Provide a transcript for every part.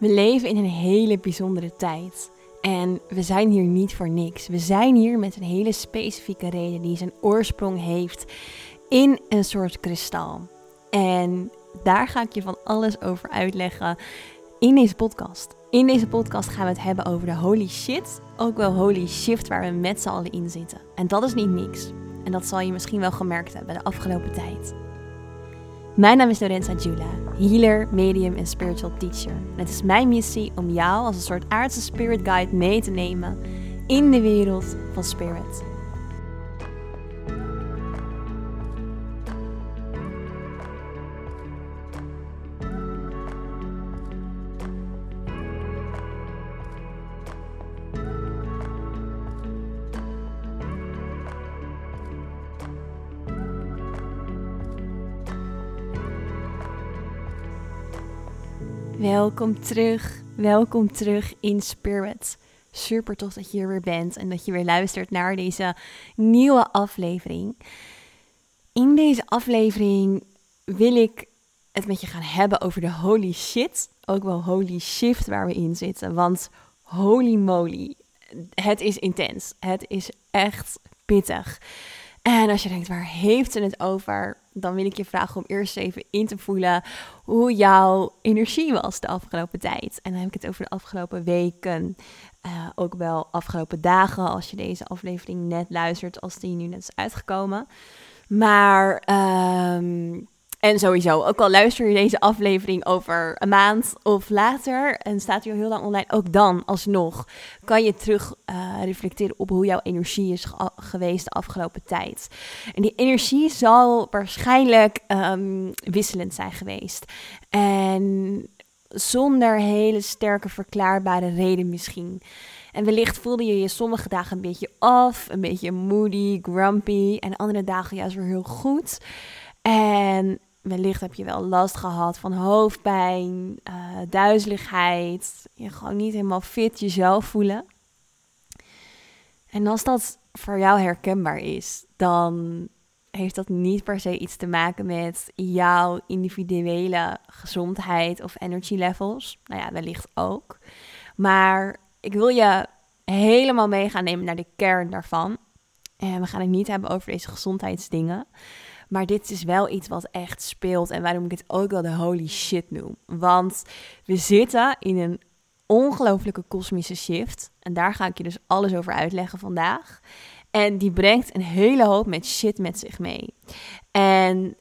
We leven in een hele bijzondere tijd. En we zijn hier niet voor niks. We zijn hier met een hele specifieke reden die zijn oorsprong heeft in een soort kristal. En daar ga ik je van alles over uitleggen in deze podcast. In deze podcast gaan we het hebben over de holy shit, ook wel holy shift waar we met z'n allen in zitten. En dat is niet niks. En dat zal je misschien wel gemerkt hebben de afgelopen tijd. Mijn naam is Lorenza Jula, healer, medium en spiritual teacher. En het is mijn missie om jou als een soort aardse spirit guide mee te nemen in de wereld van spirit. Welkom terug, welkom terug in Spirit. Super tof dat je hier weer bent en dat je weer luistert naar deze nieuwe aflevering. In deze aflevering wil ik het met je gaan hebben over de holy shit, ook wel holy shift waar we in zitten. Want holy moly, het is intens. Het is echt pittig. En als je denkt, waar heeft ze het over? Dan wil ik je vragen om eerst even in te voelen hoe jouw energie was de afgelopen tijd. En dan heb ik het over de afgelopen weken, uh, ook wel afgelopen dagen, als je deze aflevering net luistert, als die nu net is uitgekomen. Maar um, en sowieso, ook al luister je deze aflevering over een maand of later en staat hij al heel lang online, ook dan alsnog kan je terug uh, reflecteren op hoe jouw energie is geweest de afgelopen tijd. En die energie zal waarschijnlijk um, wisselend zijn geweest. En zonder hele sterke verklaarbare reden misschien. En wellicht voelde je je sommige dagen een beetje af, een beetje moody, grumpy en andere dagen juist weer heel goed. En wellicht heb je wel last gehad van hoofdpijn, uh, duizeligheid, je gewoon niet helemaal fit jezelf voelen. En als dat voor jou herkenbaar is, dan heeft dat niet per se iets te maken met jouw individuele gezondheid of energy levels. Nou ja, wellicht ook. Maar ik wil je helemaal mee gaan nemen naar de kern daarvan. En we gaan het niet hebben over deze gezondheidsdingen. Maar dit is wel iets wat echt speelt en waarom ik het ook wel de holy shit noem. Want we zitten in een ongelooflijke kosmische shift. En daar ga ik je dus alles over uitleggen vandaag. En die brengt een hele hoop met shit met zich mee. En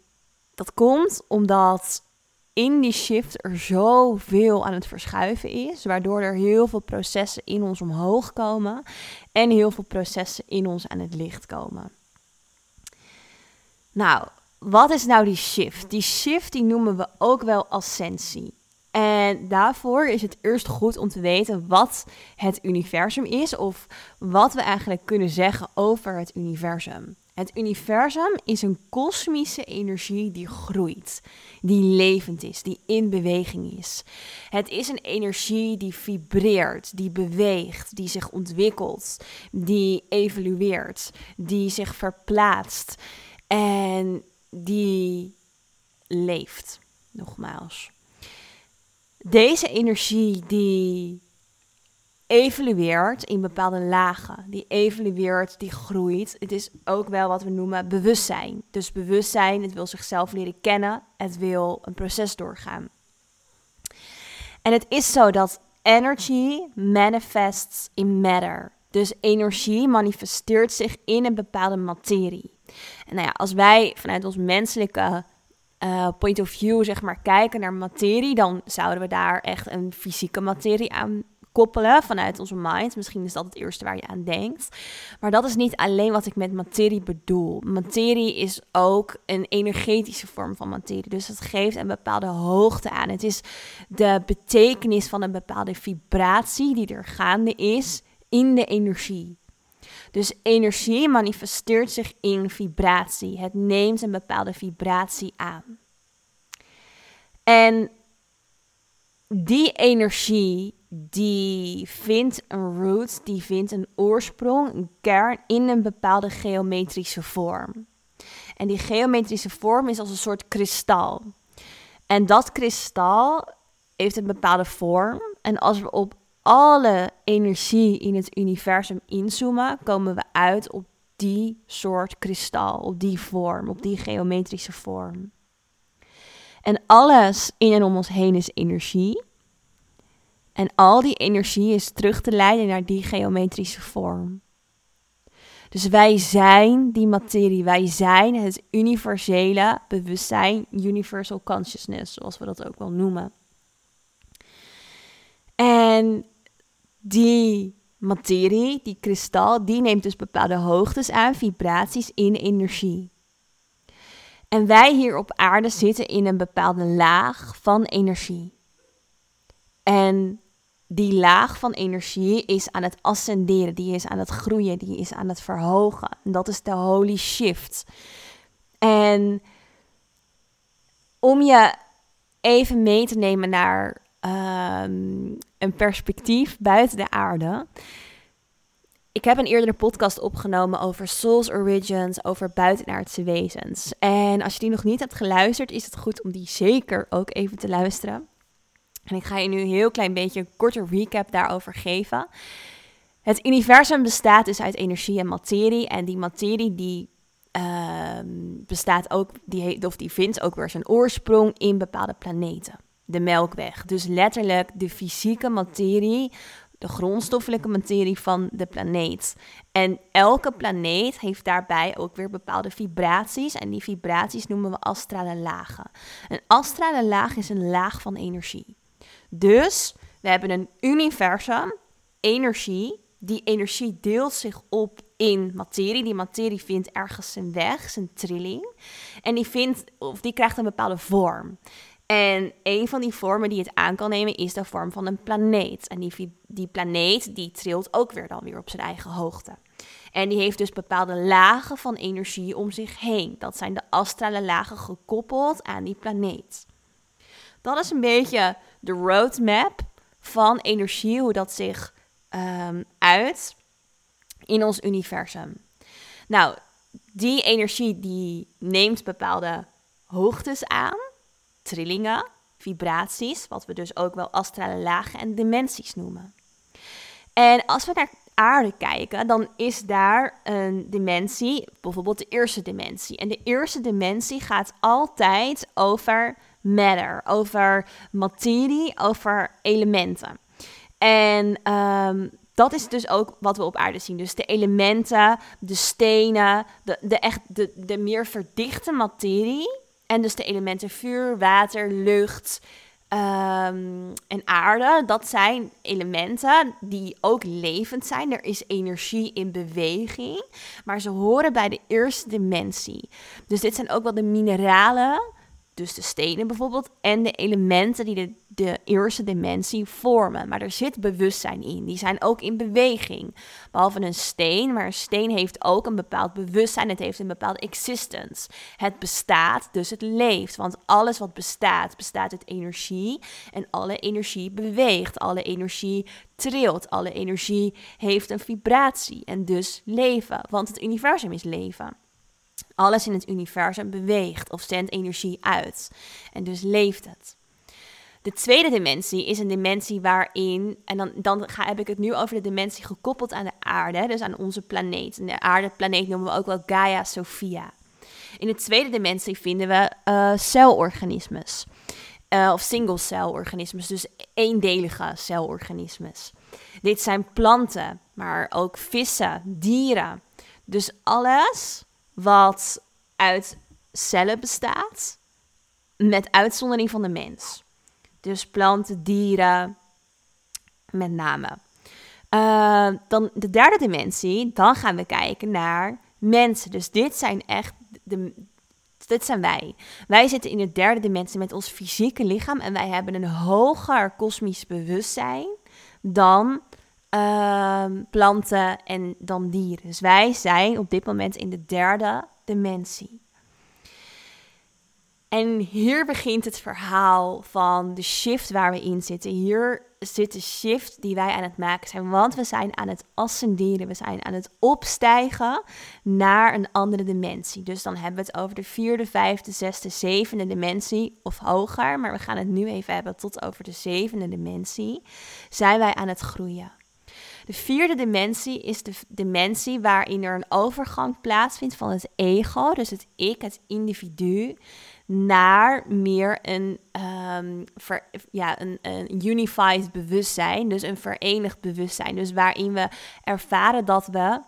dat komt omdat in die shift er zoveel aan het verschuiven is, waardoor er heel veel processen in ons omhoog komen en heel veel processen in ons aan het licht komen. Nou, wat is nou die shift? Die shift die noemen we ook wel ascensie. En daarvoor is het eerst goed om te weten wat het universum is of wat we eigenlijk kunnen zeggen over het universum. Het universum is een kosmische energie die groeit, die levend is, die in beweging is. Het is een energie die vibreert, die beweegt, die zich ontwikkelt, die evolueert, die zich verplaatst. En die leeft, nogmaals. Deze energie die evolueert in bepaalde lagen, die evolueert, die groeit. Het is ook wel wat we noemen bewustzijn. Dus bewustzijn, het wil zichzelf leren kennen, het wil een proces doorgaan. En het is zo dat energy manifests in matter. Dus energie manifesteert zich in een bepaalde materie. En nou ja, als wij vanuit ons menselijke uh, point of view, zeg maar, kijken naar materie, dan zouden we daar echt een fysieke materie aan koppelen vanuit onze mind. Misschien is dat het eerste waar je aan denkt. Maar dat is niet alleen wat ik met materie bedoel. Materie is ook een energetische vorm van materie. Dus het geeft een bepaalde hoogte aan. Het is de betekenis van een bepaalde vibratie die er gaande is in de energie. Dus energie manifesteert zich in vibratie. Het neemt een bepaalde vibratie aan. En die energie die vindt een root, die vindt een oorsprong, een kern in een bepaalde geometrische vorm. En die geometrische vorm is als een soort kristal. En dat kristal heeft een bepaalde vorm En als we op alle energie in het universum inzoomen, komen we uit op die soort kristal, op die vorm, op die geometrische vorm. En alles in en om ons heen is energie. En al die energie is terug te leiden naar die geometrische vorm. Dus wij zijn die materie, wij zijn het universele bewustzijn, universal consciousness, zoals we dat ook wel noemen. En die materie, die kristal, die neemt dus bepaalde hoogtes aan, vibraties in energie. En wij hier op aarde zitten in een bepaalde laag van energie. En die laag van energie is aan het ascenderen, die is aan het groeien, die is aan het verhogen. En dat is de holy shift. En om je even mee te nemen naar ehm, een perspectief buiten de aarde. Ik heb een eerdere podcast opgenomen over Soul's Origins, over buitenaardse wezens. En als je die nog niet hebt geluisterd, is het goed om die zeker ook even te luisteren. En ik ga je nu een heel klein beetje een korte recap daarover geven. Het universum bestaat dus uit energie en materie. En die materie die uh, bestaat ook, die, of die vindt ook weer zijn oorsprong in bepaalde planeten. De Melkweg. Dus letterlijk de fysieke materie, de grondstoffelijke materie van de planeet. En elke planeet heeft daarbij ook weer bepaalde vibraties. En die vibraties noemen we astrale lagen. Een astrale laag is een laag van energie. Dus we hebben een universum, energie. Die energie deelt zich op in materie. Die materie vindt ergens zijn weg, zijn trilling. En die, vindt, of die krijgt een bepaalde vorm. En een van die vormen die het aan kan nemen is de vorm van een planeet. En die, die planeet die trilt ook weer dan weer op zijn eigen hoogte. En die heeft dus bepaalde lagen van energie om zich heen. Dat zijn de astrale lagen gekoppeld aan die planeet. Dat is een beetje de roadmap van energie, hoe dat zich um, uit in ons universum. Nou, die energie die neemt bepaalde hoogtes aan, trillingen, vibraties, wat we dus ook wel astrale lagen en dimensies noemen. En als we naar aarde kijken, dan is daar een dimensie, bijvoorbeeld de eerste dimensie. En de eerste dimensie gaat altijd over matter, over materie, over elementen. En ehm, dat is dus ook wat we op aarde zien. Dus de elementen, de stenen, de, de, echt, de, de meer verdichte materie. En dus de elementen vuur, water, lucht um, en aarde. Dat zijn elementen die ook levend zijn. Er is energie in beweging. Maar ze horen bij de eerste dimensie. Dus dit zijn ook wel de mineralen dus de stenen bijvoorbeeld en de elementen die de, de eerste dimensie vormen. Maar er zit bewustzijn in. Die zijn ook in beweging. Behalve een steen, maar een steen heeft ook een bepaald bewustzijn. Het heeft een bepaalde existence. Het bestaat, dus het leeft. Want alles wat bestaat, bestaat uit energie. En alle energie beweegt. Alle energie trilt. Alle energie heeft een vibratie. En dus leven. Want het universum is leven. Alles in het universum beweegt of zendt energie uit. En dus leeft het. De tweede dimensie is een dimensie waarin, en dan, dan ga, heb ik het nu over de dimensie gekoppeld aan de aarde, dus aan onze planeet. En de aardeplaneet noemen we ook wel Gaia Sophia. In de tweede dimensie vinden we uh, celorganismes. Uh, of single-celorganismes, dus eendelige celorganismes. Dit zijn planten, maar ook vissen, dieren. Dus alles wat uit cellen bestaat, met uitzondering van de mens. Dus planten, dieren, met name. Uh, dan de derde dimensie, dan gaan we kijken naar mensen. Dus dit zijn echt de, dit zijn wij. Wij zitten in de derde dimensie met ons fysieke lichaam en wij hebben een hoger kosmisch bewustzijn dan Ehm, planten en dan dieren. Dus wij zijn op dit moment in de derde dimensie. En hier begint het verhaal van de shift waar we in zitten. Hier zit de shift die wij aan het maken zijn. Want we zijn aan het ascenderen. We zijn aan het opstijgen naar een andere dimensie. Dus dan hebben we het over de vierde, vijfde, zesde, zevende dimensie of hoger. Maar we gaan het nu even hebben tot over de zevende dimensie. Zijn wij aan het groeien. De vierde dimensie is de dimensie waarin er een overgang plaatsvindt van het ego, dus het ik, het individu, naar meer een, um, ja, een, een unified bewustzijn, dus een verenigd bewustzijn. Dus waarin we ervaren dat we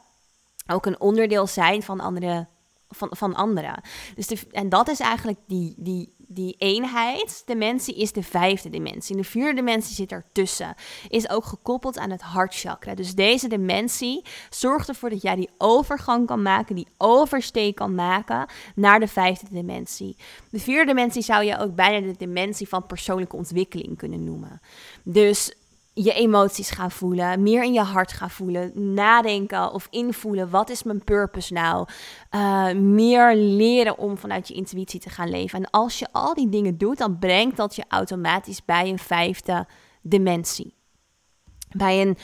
ook een onderdeel zijn van andere van, van anderen. Dus en dat is eigenlijk die, die, die eenheid. Dimensie is de vijfde dimensie. de vierde dimensie zit ertussen. Is ook gekoppeld aan het hartchakra. Dus deze dimensie zorgt ervoor dat jij die overgang kan maken, die oversteek kan maken naar de vijfde dimensie. De vierde dimensie zou je ook bijna de dimensie van persoonlijke ontwikkeling kunnen noemen. Dus je emoties gaan voelen, meer in je hart gaan voelen, nadenken of invoelen. Wat is mijn purpose nou? Uh, meer leren om vanuit je intuïtie te gaan leven. En als je al die dingen doet, dan brengt dat je automatisch bij een vijfde dimensie. Bij een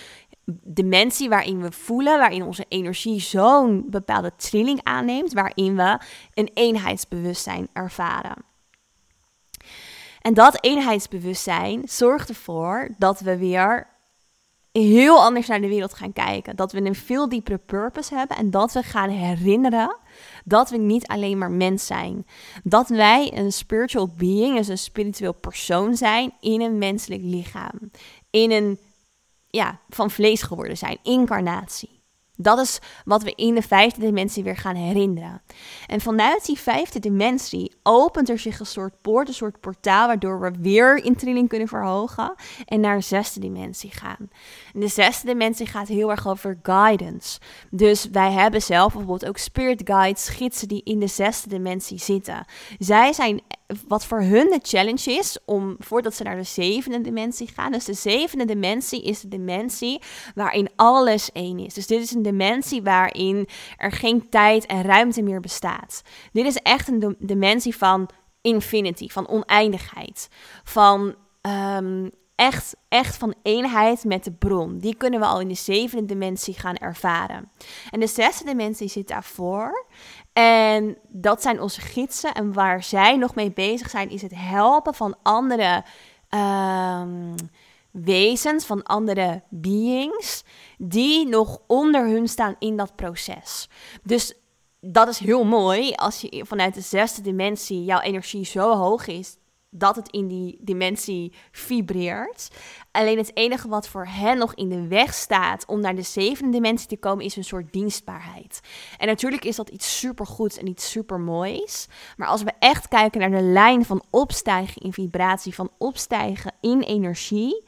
dimensie waarin we voelen, waarin onze energie zo'n bepaalde trilling aanneemt, waarin we een eenheidsbewustzijn ervaren. En dat eenheidsbewustzijn zorgt ervoor dat we weer heel anders naar de wereld gaan kijken. Dat we een veel diepere purpose hebben en dat we gaan herinneren dat we niet alleen maar mens zijn. Dat wij een spiritual being, dus een spiritueel persoon zijn in een menselijk lichaam. In een, ja, van vlees geworden zijn, incarnatie. Dat is wat we in de vijfde dimensie weer gaan herinneren. En vanuit die vijfde dimensie opent er zich een soort poort, een soort portaal, waardoor we weer in trilling kunnen verhogen en naar de zesde dimensie gaan. En de zesde dimensie gaat heel erg over guidance. Dus wij hebben zelf bijvoorbeeld ook spirit guides, gidsen die in de zesde dimensie zitten. Zij zijn wat voor hun de challenge is om voordat ze naar de zevende dimensie gaan. Dus de zevende dimensie is de dimensie waarin alles één is. Dus dit is een dimensie waarin er geen tijd en ruimte meer bestaat. Dit is echt een dimensie van infinity, van oneindigheid, van um, echt, echt van eenheid met de bron. Die kunnen we al in de zevende dimensie gaan ervaren. En de zesde dimensie zit daarvoor. En dat zijn onze gidsen. En waar zij nog mee bezig zijn, is het helpen van andere um, wezens, van andere beings, die nog onder hun staan in dat proces. Dus dat is heel mooi als je vanuit de zesde dimensie jouw energie zo hoog is dat het in die dimensie vibreert. Alleen het enige wat voor hen nog in de weg staat om naar de zevende dimensie te komen, is een soort dienstbaarheid. En natuurlijk is dat iets supergoeds en iets supermoois. Maar als we echt kijken naar de lijn van opstijgen in vibratie, van opstijgen in energie,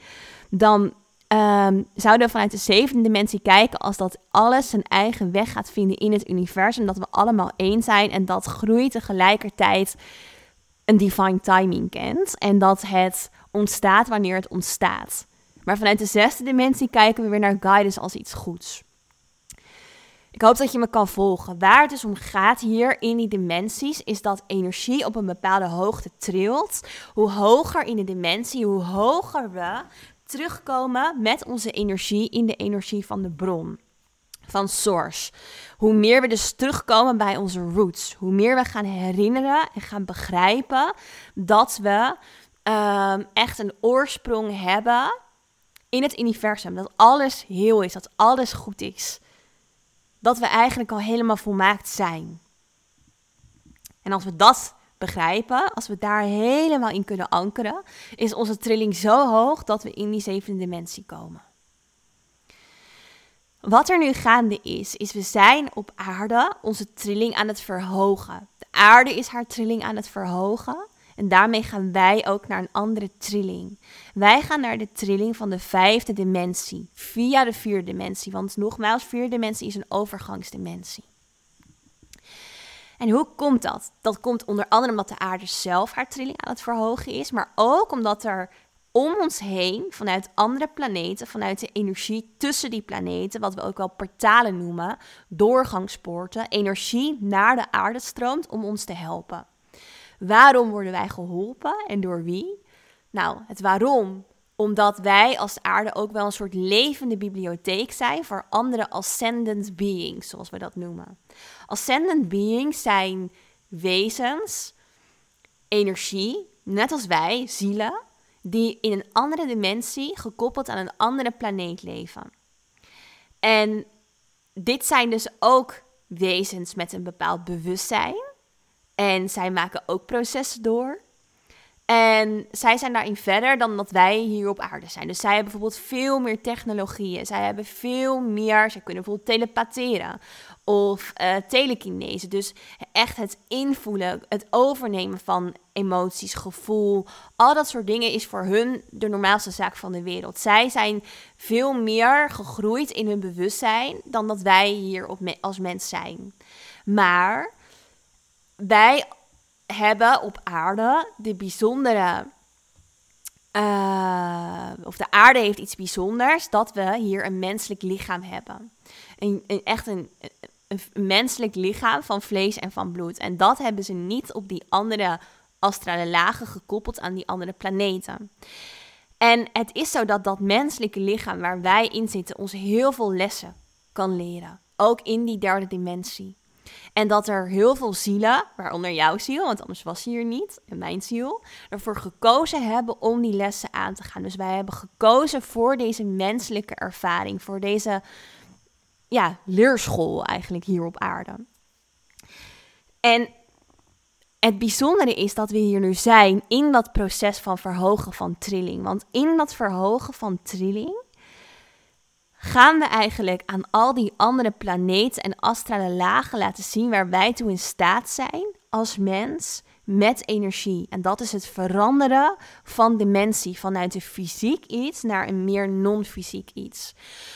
dan Um, zouden we vanuit de zevende dimensie kijken als dat alles zijn eigen weg gaat vinden in het universum. Dat we allemaal één zijn en dat groeit tegelijkertijd een divine timing kent en dat het ontstaat wanneer het ontstaat. Maar vanuit de zesde dimensie kijken we weer naar guidance als iets goeds. Ik hoop dat je me kan volgen. Waar het dus om gaat hier in die dimensies, is dat energie op een bepaalde hoogte trilt. Hoe hoger in de dimensie, hoe hoger we terugkomen met onze energie in de energie van de bron van source. Hoe meer we dus terugkomen bij onze roots, hoe meer we gaan herinneren en gaan begrijpen dat we um, echt een oorsprong hebben in het universum. Dat alles heel is, dat alles goed is. Dat we eigenlijk al helemaal volmaakt zijn. En als we dat begrijpen, als we daar helemaal in kunnen ankeren, is onze trilling zo hoog dat we in die zevende dimensie komen. Wat er nu gaande is, is we zijn op aarde onze trilling aan het verhogen. De aarde is haar trilling aan het verhogen. En daarmee gaan wij ook naar een andere trilling. Wij gaan naar de trilling van de vijfde dimensie, via de vierde dimensie. Want nogmaals, vierde dimensie is een overgangsdimensie. En hoe komt dat? Dat komt onder andere omdat de aarde zelf haar trilling aan het verhogen is, maar ook omdat er om ons heen, vanuit andere planeten, vanuit de energie tussen die planeten, wat we ook wel portalen noemen, doorgangspoorten, energie naar de aarde stroomt om ons te helpen. Waarom worden wij geholpen en door wie? Nou, het waarom Omdat wij als aarde ook wel een soort levende bibliotheek zijn voor andere ascendant beings, zoals we dat noemen. Ascendant beings zijn wezens, energie, net als wij, zielen, die in een andere dimensie gekoppeld aan een andere planeet leven. En dit zijn dus ook wezens met een bepaald bewustzijn. En zij maken ook processen door. En zij zijn daarin verder dan dat wij hier op aarde zijn. Dus zij hebben bijvoorbeeld veel meer technologieën. Zij hebben veel meer. Zij kunnen bijvoorbeeld telepatheren of uh, telekinese. Dus echt het invoelen, het overnemen van emoties, gevoel. Al dat soort dingen is voor hun de normaalste zaak van de wereld. Zij zijn veel meer gegroeid in hun bewustzijn dan dat wij hier op als mens zijn. Maar wij hebben op aarde de bijzondere. Uh, of de aarde heeft iets bijzonders dat we hier een menselijk lichaam hebben. Een, een echt een, menselijk lichaam van vlees en van bloed. En dat hebben ze niet op die andere astrale lagen gekoppeld aan die andere planeten. En het is zo dat dat menselijke lichaam waar wij in zitten ons heel veel lessen kan leren. Ook in die derde dimensie. En dat er heel veel zielen, waaronder jouw ziel, want anders was hij hier niet, en mijn ziel, ervoor gekozen hebben om die lessen aan te gaan. Dus wij hebben gekozen voor deze menselijke ervaring, voor deze ja, leerschool eigenlijk hier op aarde. En het bijzondere is dat we hier nu zijn in dat proces van verhogen van trilling. Want in dat verhogen van trilling gaan we eigenlijk aan al die andere planeten en astrale lagen laten zien waar wij toe in staat zijn als mens met energie. En dat is het veranderen van dimensie, vanuit een fysiek iets naar een meer non-fysiek iets.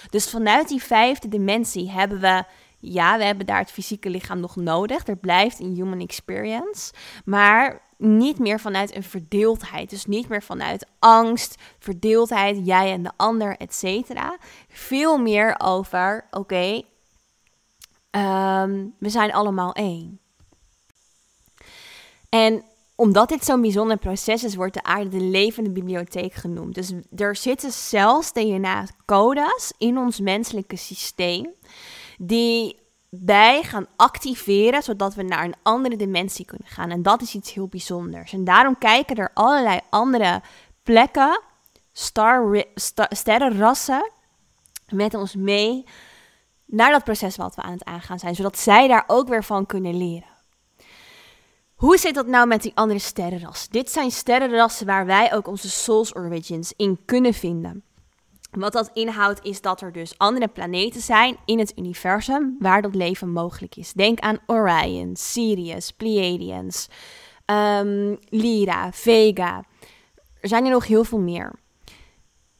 Dus vanuit die vijfde dimensie hebben we ja, we hebben daar het fysieke lichaam nog nodig. Er blijft een human experience. Maar niet meer vanuit een verdeeldheid. Dus niet meer vanuit angst, verdeeldheid, jij en de ander, et cetera. Veel meer over, oké, ehm, we zijn allemaal één. En omdat dit zo'n bijzonder proces is, wordt de aarde de levende bibliotheek genoemd. Dus er zitten zelfs DNA-codes in ons menselijke systeem die wij gaan activeren, zodat we naar een andere dimensie kunnen gaan. En dat is iets heel bijzonders. En daarom kijken er allerlei andere plekken, sterrenrassen, met ons mee naar dat proces wat we aan het aangaan zijn, zodat zij daar ook weer van kunnen leren. Hoe zit dat nou met die andere sterrenrassen? Dit zijn sterrenrassen waar wij ook onze Soul's Origins in kunnen vinden. Wat dat inhoudt is dat er dus andere planeten zijn in het universum waar dat leven mogelijk is. Denk aan Orion, Sirius, Pleiadians, um, Lyra, Vega. Er zijn er nog heel veel meer.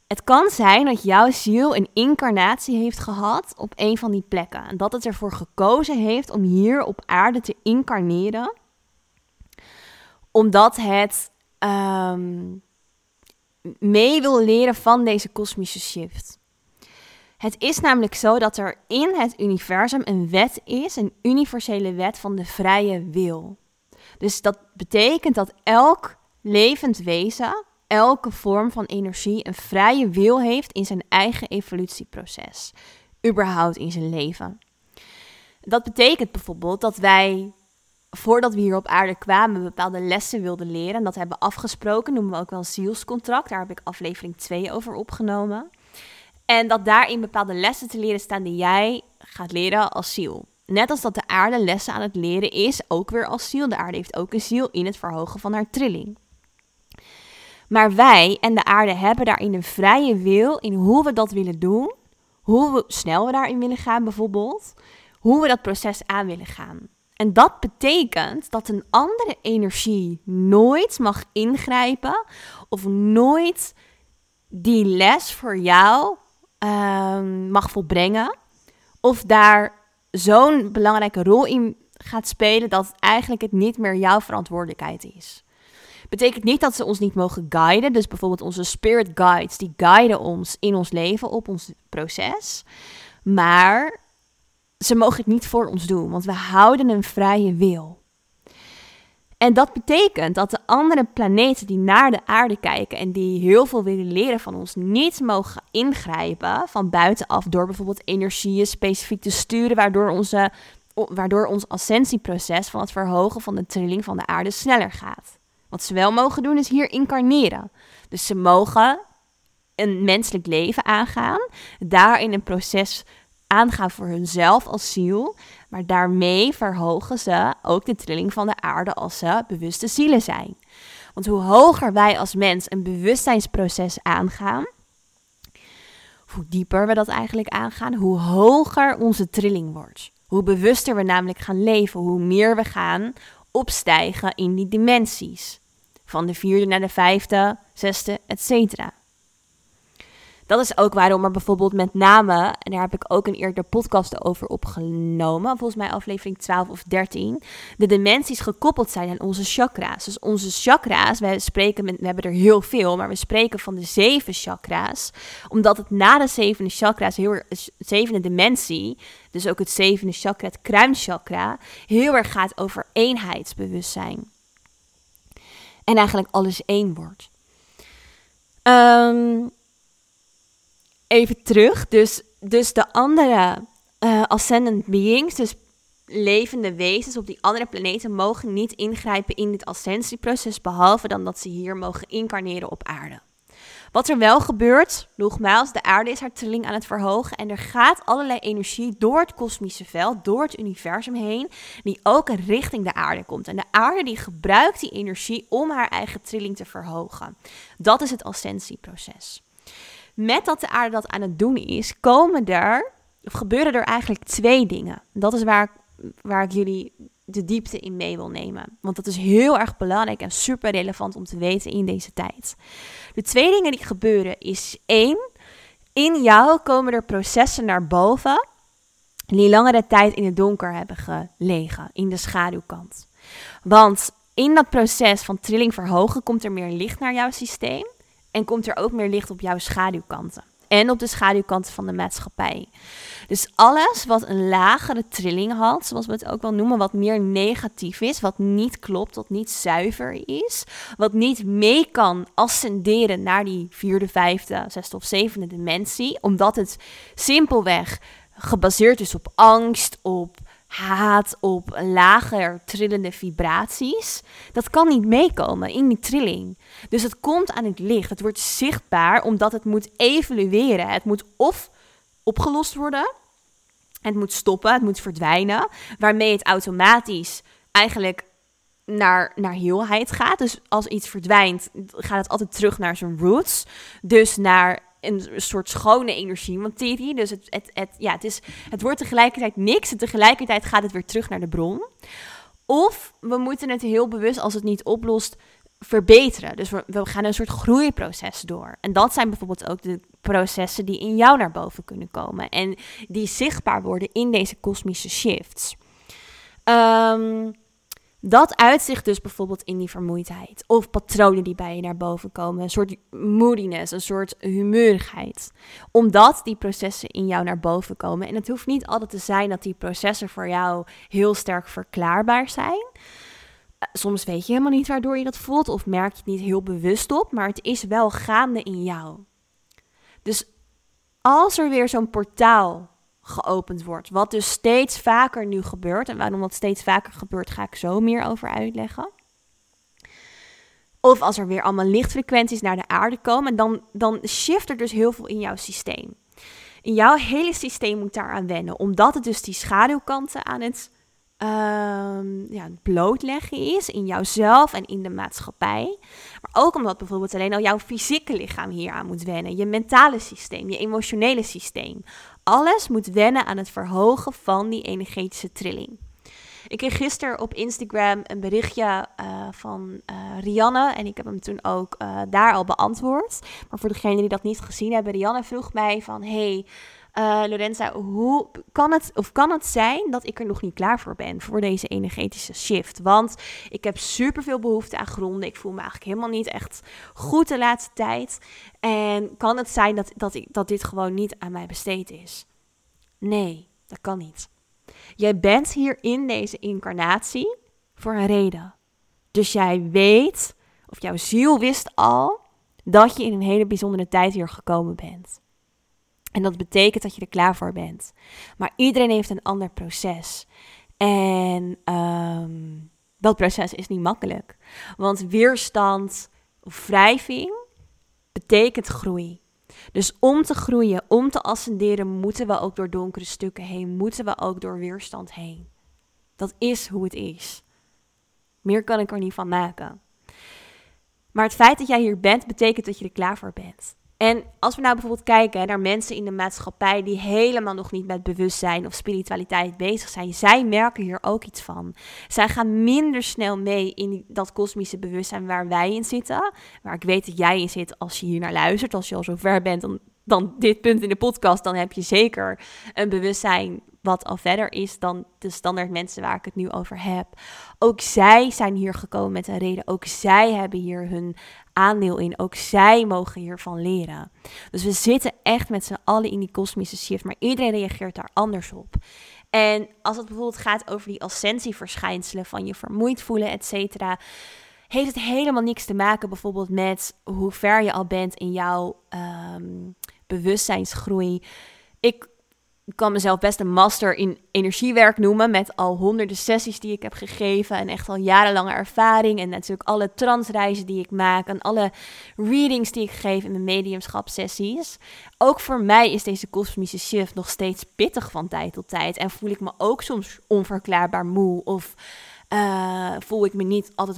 Het kan zijn dat jouw ziel een incarnatie heeft gehad op een van die plekken. En dat het ervoor gekozen heeft om hier op aarde te incarneren. Omdat het um, mee wil leren van deze kosmische shift. Het is namelijk zo dat er in het universum een wet is, een universele wet van de vrije wil. Dus dat betekent dat elk levend wezen, elke vorm van energie, een vrije wil heeft in zijn eigen evolutieproces, überhaupt in zijn leven. Dat betekent bijvoorbeeld dat wij voordat we hier op aarde kwamen, bepaalde lessen wilden leren. En dat hebben we afgesproken, noemen we ook wel zielscontract. Daar heb ik aflevering 2 over opgenomen. En dat daarin bepaalde lessen te leren staan die jij gaat leren als ziel. Net als dat de aarde lessen aan het leren is, ook weer als ziel. De aarde heeft ook een ziel in het verhogen van haar trilling. Maar wij en de aarde hebben daarin een vrije wil in hoe we dat willen doen. Hoe snel we daarin willen gaan bijvoorbeeld. Hoe we dat proces aan willen gaan. En dat betekent dat een andere energie nooit mag ingrijpen of nooit die les voor jou ehm, mag volbrengen. Of daar zo'n belangrijke rol in gaat spelen dat eigenlijk het niet meer jouw verantwoordelijkheid is. Betekent niet dat ze ons niet mogen guiden. Dus bijvoorbeeld onze spirit guides, die guiden ons in ons leven, op ons proces. Maar ze mogen het niet voor ons doen, want we houden een vrije wil. En dat betekent dat de andere planeten die naar de aarde kijken en die heel veel willen leren van ons, niet mogen ingrijpen van buitenaf door bijvoorbeeld energieën specifiek te sturen, waardoor, onze, waardoor ons ascensieproces van het verhogen van de trilling van de aarde sneller gaat. Wat ze wel mogen doen is hier incarneren. Dus ze mogen een menselijk leven aangaan, daarin een proces aangaan voor hunzelf als ziel, maar daarmee verhogen ze ook de trilling van de aarde als ze bewuste zielen zijn. Want hoe hoger wij als mens een bewustzijnsproces aangaan, hoe dieper we dat eigenlijk aangaan, hoe hoger onze trilling wordt. Hoe bewuster we namelijk gaan leven, hoe meer we gaan opstijgen in die dimensies. Van de vierde naar de vijfde, zesde, etc dat is ook waarom er bijvoorbeeld met name, en daar heb ik ook een eerder podcast over opgenomen, volgens mij aflevering 12 of 13, de dimensies gekoppeld zijn aan onze chakra's. Dus onze chakra's, we spreken we hebben er heel veel, maar we spreken van de zeven chakra's, omdat het na de zevende chakra's, heel erg, zevende dimensie, dus ook het zevende chakra, het kruinchakra, heel erg gaat over eenheidsbewustzijn. En eigenlijk alles één wordt. Um, even terug. Dus, dus de andere uh, ascendant beings, dus levende wezens op die andere planeten, mogen niet ingrijpen in dit ascensieproces, behalve dan dat ze hier mogen incarneren op aarde. Wat er wel gebeurt, nogmaals, de aarde is haar trilling aan het verhogen en er gaat allerlei energie door het kosmische veld, door het universum heen, die ook richting de aarde komt. En de aarde die gebruikt die energie om haar eigen trilling te verhogen. Dat is het ascensieproces met dat de aarde dat aan het doen is, komen er, of gebeuren er eigenlijk twee dingen. Dat is waar, waar ik jullie de diepte in mee wil nemen. Want dat is heel erg belangrijk en super relevant om te weten in deze tijd. De twee dingen die gebeuren is één, in jou komen er processen naar boven die langere tijd in het donker hebben gelegen, in de schaduwkant. Want in dat proces van trilling verhogen komt er meer licht naar jouw systeem. En komt er ook meer licht op jouw schaduwkanten. En op de schaduwkanten van de maatschappij. Dus alles wat een lagere trilling had, zoals we het ook wel noemen, wat meer negatief is, wat niet klopt, wat niet zuiver is, wat niet mee kan ascenderen naar die vierde, vijfde, zesde of zevende dimensie, omdat het simpelweg gebaseerd is op angst, op haat, op lager trillende vibraties. Dat kan niet meekomen in die trilling. Dus het komt aan het licht. Het wordt zichtbaar omdat het moet evolueren. Het moet of opgelost worden. Het moet stoppen, het moet verdwijnen. Waarmee het automatisch eigenlijk naar, naar heelheid gaat. Dus als iets verdwijnt, gaat het altijd terug naar zijn roots. Dus naar een soort schone energie, materie. Dus het, het, het, ja, het, is, het wordt tegelijkertijd niks en tegelijkertijd gaat het weer terug naar de bron. Of we moeten het heel bewust, als het niet oplost, verbeteren. Dus we, we gaan een soort groeiproces door. En dat zijn bijvoorbeeld ook de processen die in jou naar boven kunnen komen. En die zichtbaar worden in deze kosmische shifts. Um, dat uitzicht dus bijvoorbeeld in die vermoeidheid. Of patronen die bij je naar boven komen. Een soort moodiness, een soort humeurigheid. Omdat die processen in jou naar boven komen. En het hoeft niet altijd te zijn dat die processen voor jou heel sterk verklaarbaar zijn. Eh, soms weet je helemaal niet waardoor je dat voelt. Of merk je het niet heel bewust op. Maar het is wel gaande in jou. Dus als er weer zo'n portaal geopend wordt. Wat dus steeds vaker nu gebeurt. En waarom dat steeds vaker gebeurt, ga ik zo meer over uitleggen. Of als er weer allemaal lichtfrequenties naar de aarde komen, dan, dan shift er dus heel veel in jouw systeem. In jouw hele systeem moet daaraan wennen, omdat het dus die schaduwkanten aan het um, ja, blootleggen is in jouzelf en in de maatschappij. Maar ook omdat bijvoorbeeld alleen al jouw fysieke lichaam hier aan moet wennen. Je mentale systeem, je emotionele systeem. Alles moet wennen aan het verhogen van die energetische trilling. Ik kreeg gisteren op Instagram een berichtje uh, van uh, Rianne. En ik heb hem toen ook uh, daar al beantwoord. Maar voor degenen die dat niet gezien hebben, Rianne vroeg mij van... Hey, uh, Lorenza, hoe kan het, of kan het zijn dat ik er nog niet klaar voor ben voor deze energetische shift? Want ik heb super veel behoefte aan gronden. Ik voel me eigenlijk helemaal niet echt goed de laatste tijd. En kan het zijn dat, dat, ik, dat dit gewoon niet aan mij besteed is? Nee, dat kan niet. Jij bent hier in deze incarnatie voor een reden. Dus jij weet, of jouw ziel wist al, dat je in een hele bijzondere tijd hier gekomen bent. En dat betekent dat je er klaar voor bent. Maar iedereen heeft een ander proces. En ehm, dat proces is niet makkelijk. Want weerstand wrijving betekent groei. Dus om te groeien, om te ascenderen, moeten we ook door donkere stukken heen. Moeten we ook door weerstand heen. Dat is hoe het is. Meer kan ik er niet van maken. Maar het feit dat jij hier bent, betekent dat je er klaar voor bent. En als we nou bijvoorbeeld kijken naar mensen in de maatschappij die helemaal nog niet met bewustzijn of spiritualiteit bezig zijn, zij merken hier ook iets van. Zij gaan minder snel mee in dat kosmische bewustzijn waar wij in zitten, waar ik weet dat jij in zit als je hier naar luistert, als je al zo ver bent dan, dan dit punt in de podcast, dan heb je zeker een bewustzijn wat al verder is dan de standaard mensen waar ik het nu over heb. Ook zij zijn hier gekomen met een reden. Ook zij hebben hier hun aandeel in. Ook zij mogen hiervan leren. Dus we zitten echt met z'n allen in die kosmische shift, maar iedereen reageert daar anders op. En als het bijvoorbeeld gaat over die ascensieverschijnselen van je vermoeid voelen, et cetera, heeft het helemaal niks te maken bijvoorbeeld met hoe ver je al bent in jouw um, bewustzijnsgroei. Ik ik kan mezelf best een master in energiewerk noemen. Met al honderden sessies die ik heb gegeven. En echt al jarenlange ervaring. En natuurlijk alle transreizen die ik maak. En alle readings die ik geef in mijn mediumschapsessies. Ook voor mij is deze kosmische shift nog steeds pittig van tijd tot tijd. En voel ik me ook soms onverklaarbaar moe. Of uh, voel ik me niet altijd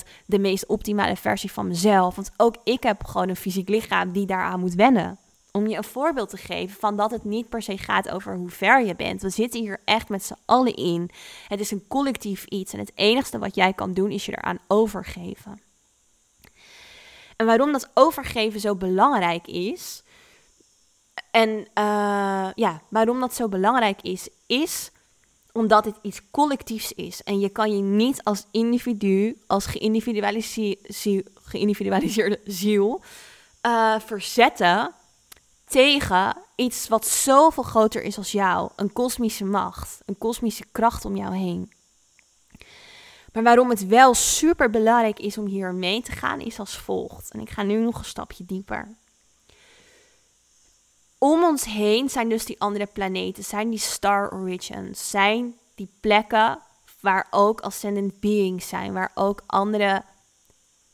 100% de meest optimale versie van mezelf. Want ook ik heb gewoon een fysiek lichaam die daaraan moet wennen om je een voorbeeld te geven van dat het niet per se gaat over hoe ver je bent. We zitten hier echt met z'n allen in. Het is een collectief iets en het enigste wat jij kan doen is je eraan overgeven. En waarom dat overgeven zo belangrijk is, en uh, ja, waarom dat zo belangrijk is, is omdat het iets collectiefs is. En je kan je niet als individu, als geïndividualiseerde ziel, uh, verzetten tegen iets wat zoveel groter is als jou. Een kosmische macht, een kosmische kracht om jou heen. Maar waarom het wel super belangrijk is om hier mee te gaan, is als volgt. En ik ga nu nog een stapje dieper. Om ons heen zijn dus die andere planeten, zijn die star origins, zijn die plekken waar ook ascendant beings zijn, waar ook andere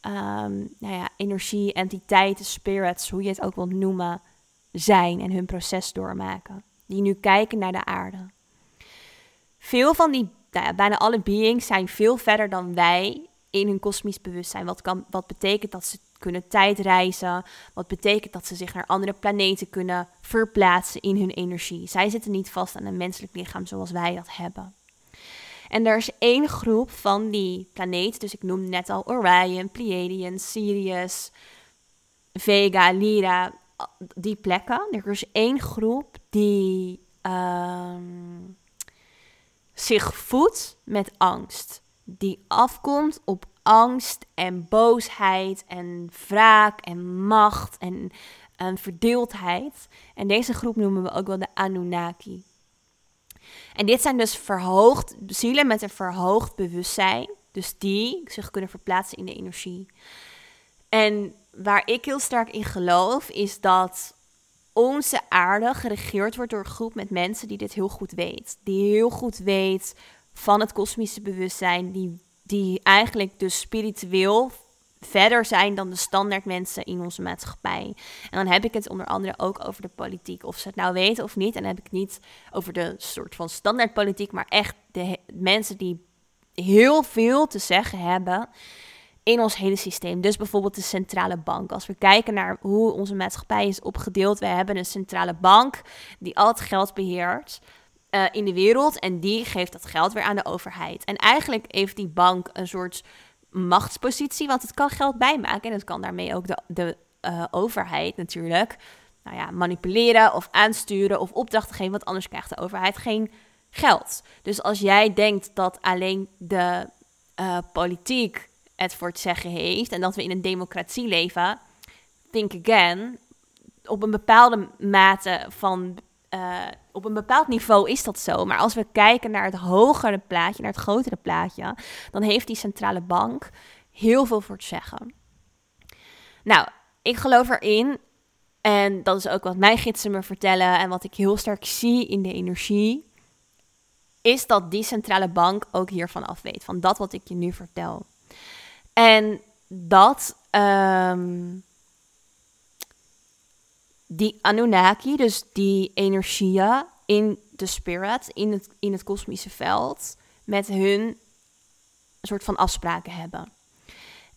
um, nou ja, energie, entiteiten, spirits, hoe je het ook wilt noemen, zijn en hun proces doormaken. Die nu kijken naar de aarde. Veel van die, nou bijna alle beings zijn veel verder dan wij in hun kosmisch bewustzijn. Wat, kan, wat betekent dat ze kunnen tijdreizen? Wat betekent dat ze zich naar andere planeten kunnen verplaatsen in hun energie? Zij zitten niet vast aan een menselijk lichaam zoals wij dat hebben. En er is één groep van die planeten, dus ik noemde net al Orion, Pleiadian, Sirius, Vega, Lyra, die plekken. Er is één groep die ehm, zich voedt met angst. Die afkomt op angst en boosheid en wraak en macht en, en verdeeldheid. En deze groep noemen we ook wel de Anunnaki. En dit zijn dus verhoogd, zielen met een verhoogd bewustzijn. Dus die zich kunnen verplaatsen in de energie. En waar ik heel sterk in geloof, is dat onze aarde geregeerd wordt door een groep met mensen die dit heel goed weet. Die heel goed weet van het kosmische bewustzijn, die, die eigenlijk dus spiritueel verder zijn dan de standaard mensen in onze maatschappij. En dan heb ik het onder andere ook over de politiek. Of ze het nou weten of niet. En dan heb ik niet over de soort van standaard politiek, maar echt de mensen die heel veel te zeggen hebben in ons hele systeem. Dus bijvoorbeeld de centrale bank. Als we kijken naar hoe onze maatschappij is opgedeeld, we hebben een centrale bank die al het geld beheert. Uh, in de wereld en die geeft dat geld weer aan de overheid. En eigenlijk heeft die bank een soort machtspositie, want het kan geld bijmaken en het kan daarmee ook de, de uh, overheid natuurlijk nou ja, manipuleren of aansturen of opdrachten geven, want anders krijgt de overheid geen geld. Dus als jij denkt dat alleen de uh, politiek het voor het zeggen heeft en dat we in een democratie leven, think again. Op een bepaalde mate van uh, op een bepaald niveau is dat zo. Maar als we kijken naar het hogere plaatje, naar het grotere plaatje, dan heeft die centrale bank heel veel voor te zeggen. Nou, ik geloof erin, en dat is ook wat mijn gidsen me vertellen en wat ik heel sterk zie in de energie, is dat die centrale bank ook hiervan af weet, van dat wat ik je nu vertel. En dat um, die Anunnaki, dus die energieën in de spirit, in het, in het kosmische veld, met hun een soort van afspraken hebben.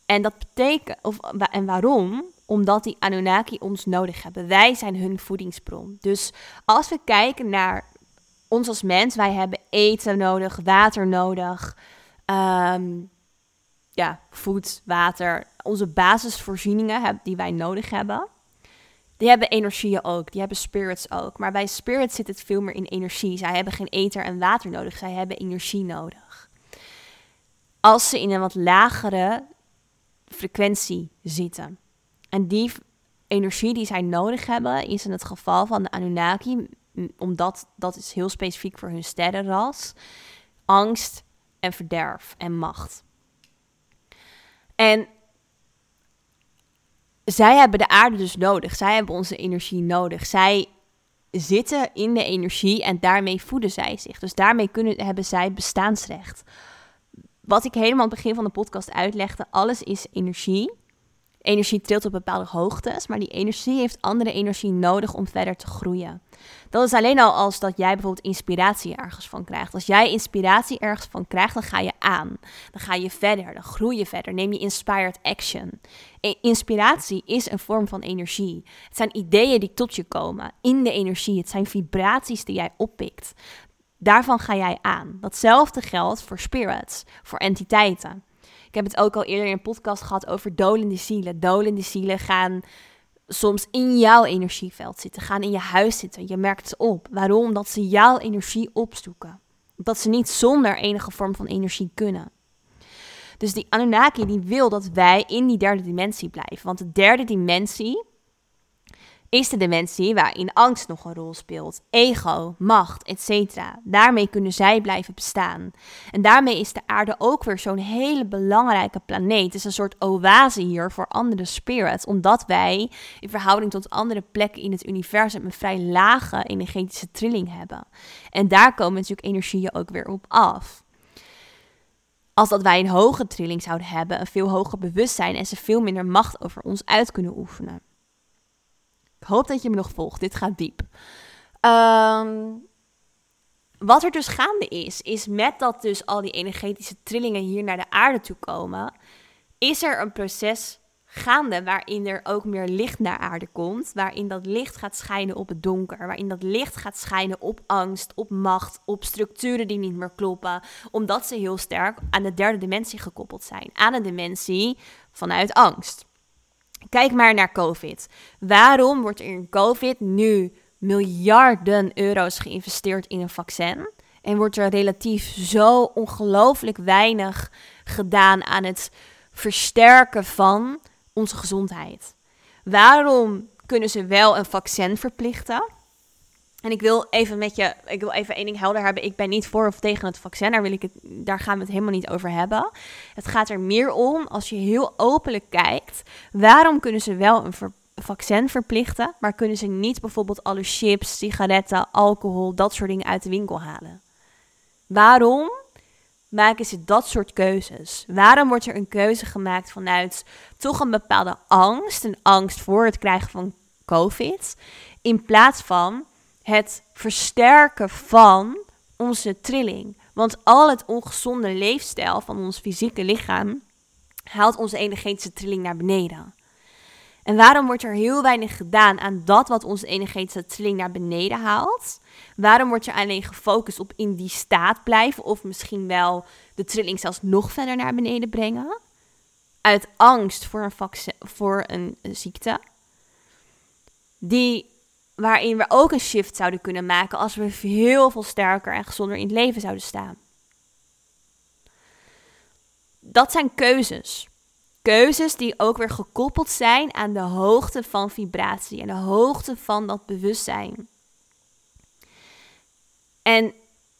En dat betekent, of, en waarom? Omdat die Anunnaki ons nodig hebben. Wij zijn hun voedingsbron. Dus als we kijken naar ons als mens, wij hebben eten nodig, water nodig, um, ja, voed, water, onze basisvoorzieningen die wij nodig hebben. Die hebben energieën ook, die hebben spirits ook. Maar bij spirits zit het veel meer in energie. Zij hebben geen eten en water nodig, zij hebben energie nodig. Als ze in een wat lagere frequentie zitten. En die energie die zij nodig hebben, is in het geval van de Anunnaki, omdat dat is heel specifiek voor hun sterrenras, angst en verderf en macht. En zij hebben de aarde dus nodig. Zij hebben onze energie nodig. Zij zitten in de energie en daarmee voeden zij zich. Dus daarmee kunnen, hebben zij bestaansrecht. Wat ik helemaal aan het begin van de podcast uitlegde, alles is energie. Energie trilt op bepaalde hoogtes, maar die energie heeft andere energie nodig om verder te groeien. Dat is alleen al als dat jij bijvoorbeeld inspiratie ergens van krijgt. Als jij inspiratie ergens van krijgt, dan ga je aan. Dan ga je verder, dan groei je verder. Neem je inspired action. Inspiratie is een vorm van energie. Het zijn ideeën die tot je komen in de energie. Het zijn vibraties die jij oppikt. Daarvan ga jij aan. Datzelfde geldt voor spirits, voor entiteiten. Ik heb het ook al eerder in een podcast gehad over dolende zielen. Dolende zielen gaan soms in jouw energieveld zitten, gaan in je huis zitten. Je merkt het op. Waarom? Omdat ze jouw energie opzoeken. Dat ze niet zonder enige vorm van energie kunnen. Dus die Anunnaki die wil dat wij in die derde dimensie blijven. Want de derde dimensie is de dimensie waarin angst nog een rol speelt. Ego, macht, etc. Daarmee kunnen zij blijven bestaan. En daarmee is de aarde ook weer zo'n hele belangrijke planeet. Het is een soort oase hier voor andere spirits. Omdat wij in verhouding tot andere plekken in het universum een vrij lage energetische trilling hebben. En daar komen natuurlijk energieën ook weer op af als dat wij een hoge trilling zouden hebben, een veel hoger bewustzijn en ze veel minder macht over ons uit kunnen oefenen. Ik hoop dat je me nog volgt. Dit gaat diep. Ehm, wat er dus gaande is, is met dat dus al die energetische trillingen hier naar de aarde toe komen, is er een proces gaande waarin er ook meer licht naar aarde komt, waarin dat licht gaat schijnen op het donker, waarin dat licht gaat schijnen op angst, op macht, op structuren die niet meer kloppen, omdat ze heel sterk aan de derde dimensie gekoppeld zijn, aan een dimensie vanuit angst. Kijk maar naar COVID. Waarom wordt er in COVID nu miljarden euro's geïnvesteerd in een vaccin? En wordt er relatief zo ongelooflijk weinig gedaan aan het versterken van onze gezondheid? Waarom kunnen ze wel een vaccin verplichten? En ik wil even met je, ik wil even één ding helder hebben. Ik ben niet voor of tegen het vaccin. Daar, wil ik het, daar gaan we het helemaal niet over hebben. Het gaat er meer om, als je heel openlijk kijkt, waarom kunnen ze wel een vaccin verplichten, maar kunnen ze niet bijvoorbeeld alle chips, sigaretten, alcohol, dat soort dingen uit de winkel halen? Waarom maken ze dat soort keuzes? Waarom wordt er een keuze gemaakt vanuit toch een bepaalde angst, een angst voor het krijgen van COVID, in plaats van het versterken van onze trilling. Want al het ongezonde leefstijl van ons fysieke lichaam haalt onze energetische trilling naar beneden. En waarom wordt er heel weinig gedaan aan dat wat onze energetische trilling naar beneden haalt? Waarom wordt er alleen gefocust op in die staat blijven of misschien wel de trilling zelfs nog verder naar beneden brengen? Uit angst voor een, vaccin, voor een ziekte. Die waarin we ook een shift zouden kunnen maken als we heel veel sterker en gezonder in het leven zouden staan. Dat zijn keuzes. Keuzes die ook weer gekoppeld zijn aan de hoogte van vibratie en de hoogte van dat bewustzijn. En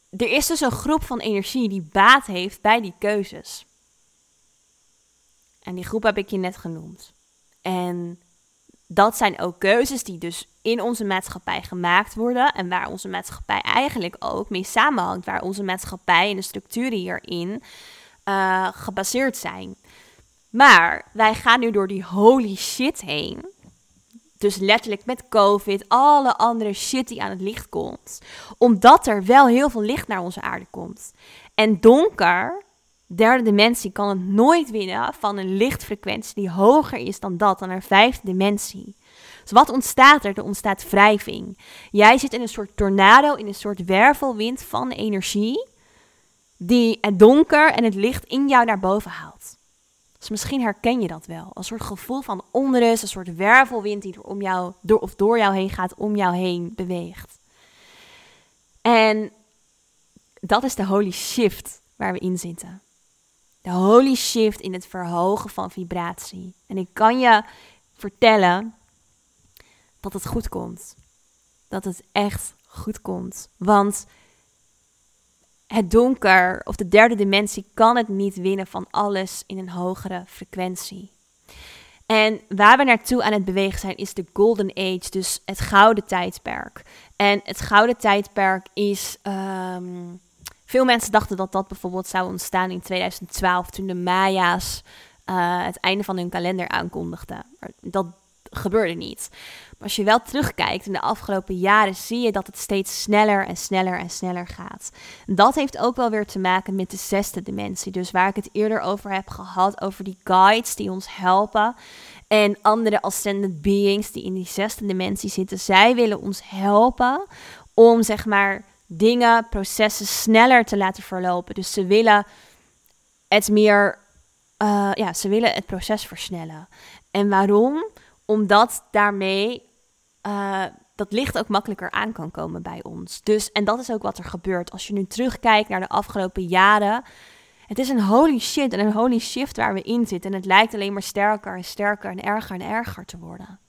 er is dus een groep van energie die baat heeft bij die keuzes. En die groep heb ik je net genoemd. En dat zijn ook keuzes die dus in onze maatschappij gemaakt worden en waar onze maatschappij eigenlijk ook mee samenhangt, waar onze maatschappij en de structuren hierin uh, gebaseerd zijn. Maar wij gaan nu door die holy shit heen. Dus letterlijk met COVID, alle andere shit die aan het licht komt. Omdat er wel heel veel licht naar onze aarde komt. En donker, derde dimensie, kan het nooit winnen van een lichtfrequentie die hoger is dan dat, dan een vijfde dimensie. Wat ontstaat er? Er ontstaat wrijving. Jij zit in een soort tornado, in een soort wervelwind van energie, die het donker en het licht in jou naar boven haalt. Dus misschien herken je dat wel. Een soort gevoel van onrust, een soort wervelwind die om jou, door, of door jou heen gaat, om jou heen beweegt. En dat is de holy shift waar we in zitten. De holy shift in het verhogen van vibratie. En ik kan je vertellen dat het goed komt. Dat het echt goed komt. Want het donker of de derde dimensie kan het niet winnen van alles in een hogere frequentie. En waar we naartoe aan het bewegen zijn is de Golden Age, dus het gouden tijdperk. En het gouden tijdperk is. Ehm, veel mensen dachten dat dat bijvoorbeeld zou ontstaan in 2012, toen de Maya's uh, het einde van hun kalender aankondigden. Dat gebeurde niet. Als je wel terugkijkt in de afgelopen jaren, zie je dat het steeds sneller en sneller en sneller gaat. Dat heeft ook wel weer te maken met de zesde dimensie. Dus waar ik het eerder over heb gehad, over die guides die ons helpen. En andere ascended beings die in die zesde dimensie zitten. Zij willen ons helpen om zeg maar dingen, processen sneller te laten verlopen. Dus ze willen het meer, uh, ja, ze willen het proces versnellen. En waarom? Omdat daarmee uh, dat licht ook makkelijker aan kan komen bij ons. Dus, en dat is ook wat er gebeurt. Als je nu terugkijkt naar de afgelopen jaren. Het is een holy shit en een holy shift waar we in zitten. En het lijkt alleen maar sterker en sterker en erger en erger te worden.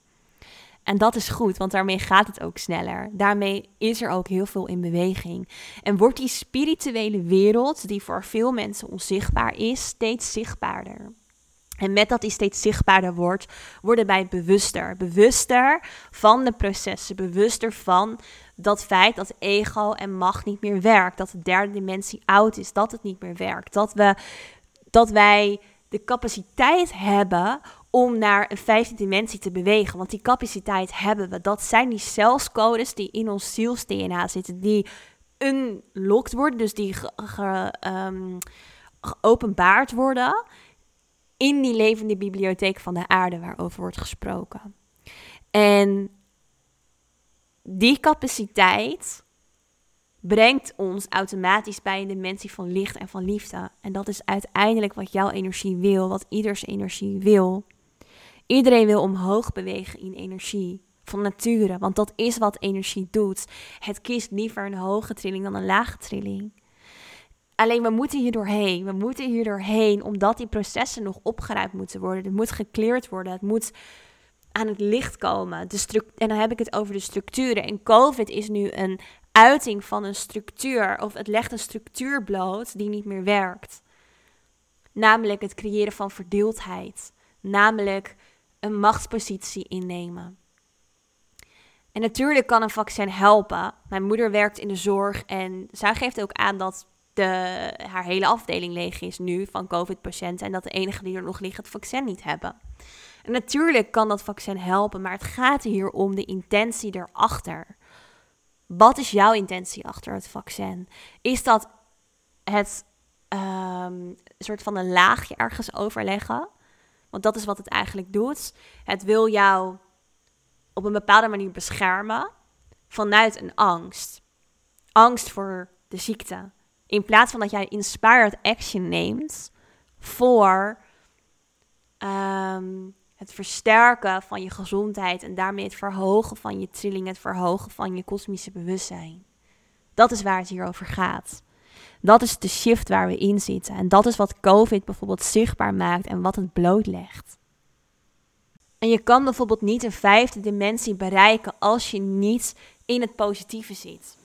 En dat is goed, want daarmee gaat het ook sneller. Daarmee is er ook heel veel in beweging. En wordt die spirituele wereld, die voor veel mensen onzichtbaar is, steeds zichtbaarder. En met dat die steeds zichtbaarder wordt, worden wij bewuster. Bewuster van de processen. Bewuster van dat feit dat ego en macht niet meer werkt. Dat de derde dimensie oud is. Dat het niet meer werkt. Dat, we, dat wij de capaciteit hebben om naar een vijfde dimensie te bewegen. Want die capaciteit hebben we. Dat zijn die celscodes die in ons ziels-DNA zitten. Die unlocked worden. Dus die ehm, geopenbaard worden in die levende bibliotheek van de aarde waarover wordt gesproken. En die capaciteit brengt ons automatisch bij een dimensie van licht en van liefde. En dat is uiteindelijk wat jouw energie wil, wat ieders energie wil. Iedereen wil omhoog bewegen in energie van nature, want dat is wat energie doet. Het kiest liever een hoge trilling dan een lage trilling. Alleen we moeten hier doorheen. We moeten hier doorheen omdat die processen nog opgeruimd moeten worden. Het moet gekleerd worden. Het moet aan het licht komen. De en dan heb ik het over de structuren. En COVID is nu een uiting van een structuur. Of het legt een structuur bloot die niet meer werkt. Namelijk het creëren van verdeeldheid. Namelijk een machtspositie innemen. En natuurlijk kan een vaccin helpen. Mijn moeder werkt in de zorg en zij geeft ook aan dat haar hele afdeling leeg is nu van COVID-patiënten. En dat de enige die er nog liggen het vaccin niet hebben. En natuurlijk kan dat vaccin helpen, maar het gaat hier om de intentie erachter. Wat is jouw intentie achter het vaccin? Is dat het um, soort van een laagje ergens overleggen? Want dat is wat het eigenlijk doet. Het wil jou op een bepaalde manier beschermen vanuit een angst. Angst voor de ziekte. In plaats van dat jij inspired action neemt voor ehm, het versterken van je gezondheid en daarmee het verhogen van je trilling, het verhogen van je kosmische bewustzijn. Dat is waar het hier over gaat. Dat is de shift waar we in zitten. En dat is wat COVID bijvoorbeeld zichtbaar maakt en wat het blootlegt. En je kan bijvoorbeeld niet een vijfde dimensie bereiken als je niet in het positieve zit.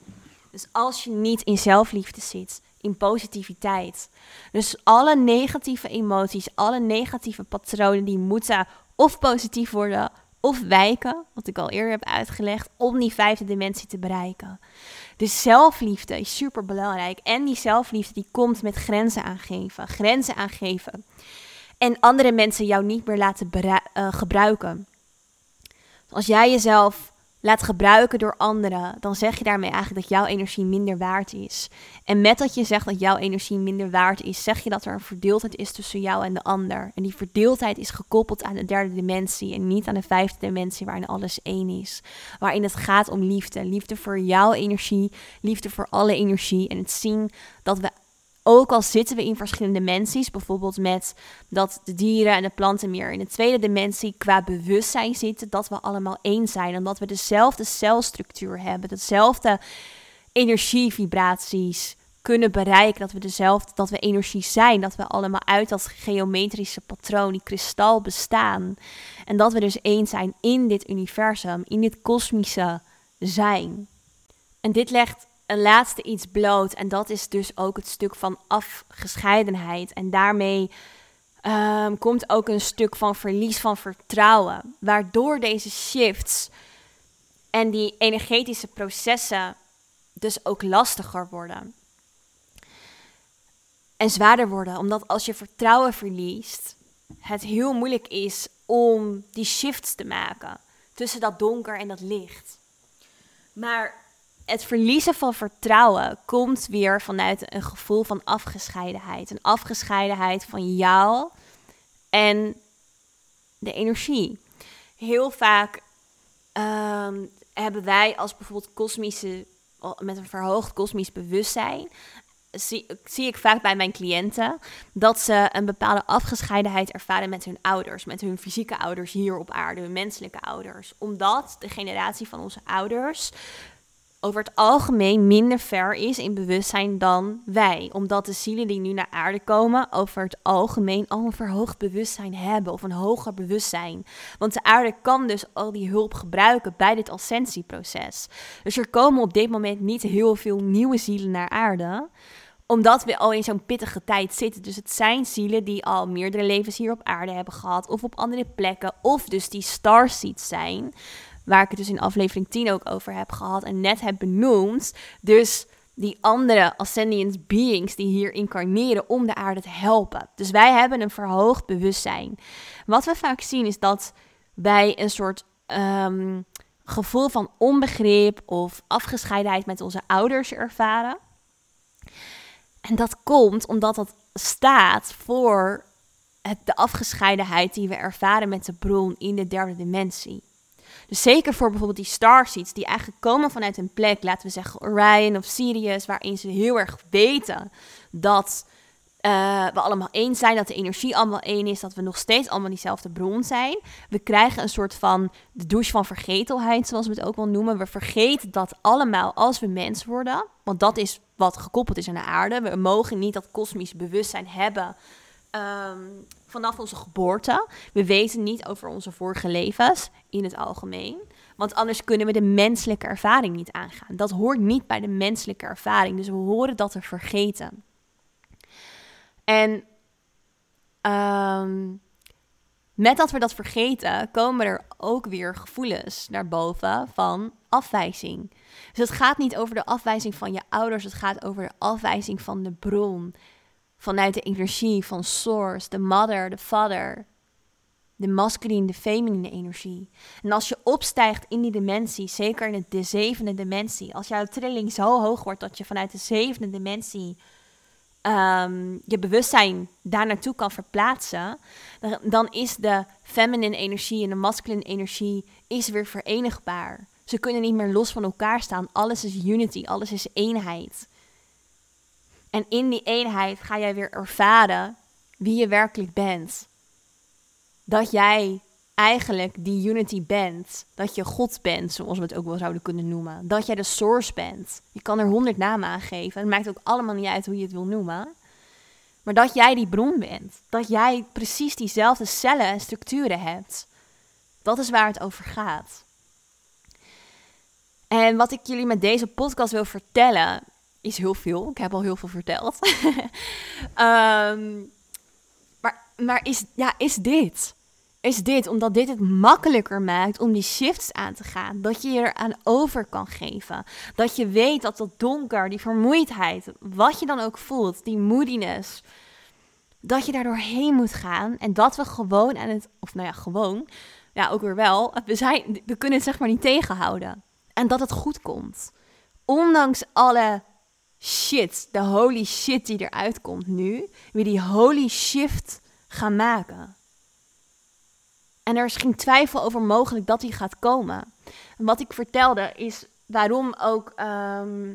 Dus als je niet in zelfliefde zit, in positiviteit. Dus alle negatieve emoties, alle negatieve patronen, die moeten of positief worden of wijken, wat ik al eerder heb uitgelegd, om die vijfde dimensie te bereiken. Dus zelfliefde is super belangrijk. En die zelfliefde die komt met grenzen aangeven. Grenzen aangeven. En andere mensen jou niet meer laten uh, gebruiken. Als jij jezelf laat gebruiken door anderen, dan zeg je daarmee eigenlijk dat jouw energie minder waard is. En met dat je zegt dat jouw energie minder waard is, zeg je dat er een verdeeldheid is tussen jou en de ander. En die verdeeldheid is gekoppeld aan de derde dimensie en niet aan de vijfde dimensie waarin alles één is. Waarin het gaat om liefde. Liefde voor jouw energie, liefde voor alle energie en het zien dat we ook al zitten we in verschillende dimensies, bijvoorbeeld met dat de dieren en de planten meer in de tweede dimensie qua bewustzijn zitten, dat we allemaal één zijn, omdat we dezelfde celstructuur hebben, dezelfde energievibraties kunnen bereiken, dat we dezelfde, dat we energie zijn, dat we allemaal uit dat geometrische patroon, die kristal bestaan. En dat we dus één zijn in dit universum, in dit kosmische zijn. En dit legt een laatste iets bloot. En dat is dus ook het stuk van afgescheidenheid. En daarmee um, komt ook een stuk van verlies van vertrouwen. Waardoor deze shifts en die energetische processen dus ook lastiger worden. En zwaarder worden. Omdat als je vertrouwen verliest, het heel moeilijk is om die shifts te maken. Tussen dat donker en dat licht. Maar het verliezen van vertrouwen komt weer vanuit een gevoel van afgescheidenheid. Een afgescheidenheid van jou en de energie. Heel vaak ehm, hebben wij als bijvoorbeeld kosmische, met een verhoogd kosmisch bewustzijn, zie, zie ik vaak bij mijn cliënten dat ze een bepaalde afgescheidenheid ervaren met hun ouders, met hun fysieke ouders hier op aarde, hun menselijke ouders. Omdat de generatie van onze ouders over het algemeen minder ver is in bewustzijn dan wij. Omdat de zielen die nu naar aarde komen over het algemeen al een verhoogd bewustzijn hebben of een hoger bewustzijn. Want de aarde kan dus al die hulp gebruiken bij dit ascensieproces. Dus er komen op dit moment niet heel veel nieuwe zielen naar aarde omdat we al in zo'n pittige tijd zitten. Dus het zijn zielen die al meerdere levens hier op aarde hebben gehad. Of op andere plekken. Of dus die starseeds zijn. Waar ik het dus in aflevering 10 ook over heb gehad en net heb benoemd. Dus die andere ascendant beings die hier incarneren om de aarde te helpen. Dus wij hebben een verhoogd bewustzijn. Wat we vaak zien is dat wij een soort um, gevoel van onbegrip of afgescheidenheid met onze ouders ervaren. En dat komt omdat dat staat voor het, de afgescheidenheid die we ervaren met de bron in de derde dimensie. Dus zeker voor bijvoorbeeld die starseeds, die eigenlijk komen vanuit een plek, laten we zeggen Orion of Sirius, waarin ze heel erg weten dat uh, we allemaal één zijn, dat de energie allemaal één is, dat we nog steeds allemaal diezelfde bron zijn. We krijgen een soort van de douche van vergetelheid, zoals we het ook wel noemen. We vergeten dat allemaal als we mens worden, want dat is wat gekoppeld is aan de aarde. We mogen niet dat kosmisch bewustzijn hebben um, vanaf onze geboorte. We weten niet over onze vorige levens in het algemeen. Want anders kunnen we de menselijke ervaring niet aangaan. Dat hoort niet bij de menselijke ervaring. Dus we horen dat te vergeten. En um, met dat we dat vergeten, komen er ook weer gevoelens naar boven van afwijzing. Dus het gaat niet over de afwijzing van je ouders, het gaat over de afwijzing van de bron vanuit de energie van source, de mother, de father, de masculine, de feminine energie. En als je opstijgt in die dimensie, zeker in de zevende dimensie, als jouw trilling zo hoog wordt dat je vanuit de zevende dimensie um, je bewustzijn daar naartoe kan verplaatsen, dan, dan is de feminine energie en de masculine energie is weer verenigbaar. Ze kunnen niet meer los van elkaar staan. Alles is unity, alles is eenheid. En in die eenheid ga jij weer ervaren wie je werkelijk bent. Dat jij eigenlijk die unity bent. Dat je God bent, zoals we het ook wel zouden kunnen noemen. Dat jij de source bent. Je kan er honderd namen aan geven. Het maakt ook allemaal niet uit hoe je het wil noemen. Maar dat jij die bron bent. Dat jij precies diezelfde cellen en structuren hebt. Dat is waar het over gaat. En wat ik jullie met deze podcast wil vertellen, is heel veel. Ik heb al heel veel verteld. Ehm, maar maar is, ja, is dit? Is dit omdat dit het makkelijker maakt om die shifts aan te gaan? Dat je je eraan over kan geven. Dat je weet dat dat donker, die vermoeidheid, wat je dan ook voelt, die moodiness, dat je daar doorheen moet gaan. En dat we gewoon aan het, of nou ja, gewoon, ja, ook weer wel, we, zijn, we kunnen het zeg maar niet tegenhouden. En dat het goed komt. Ondanks alle shit, de holy shit die eruit komt nu, weer die holy shift gaan maken. En er is geen twijfel over mogelijk dat die gaat komen. En wat ik vertelde is waarom ook ehm,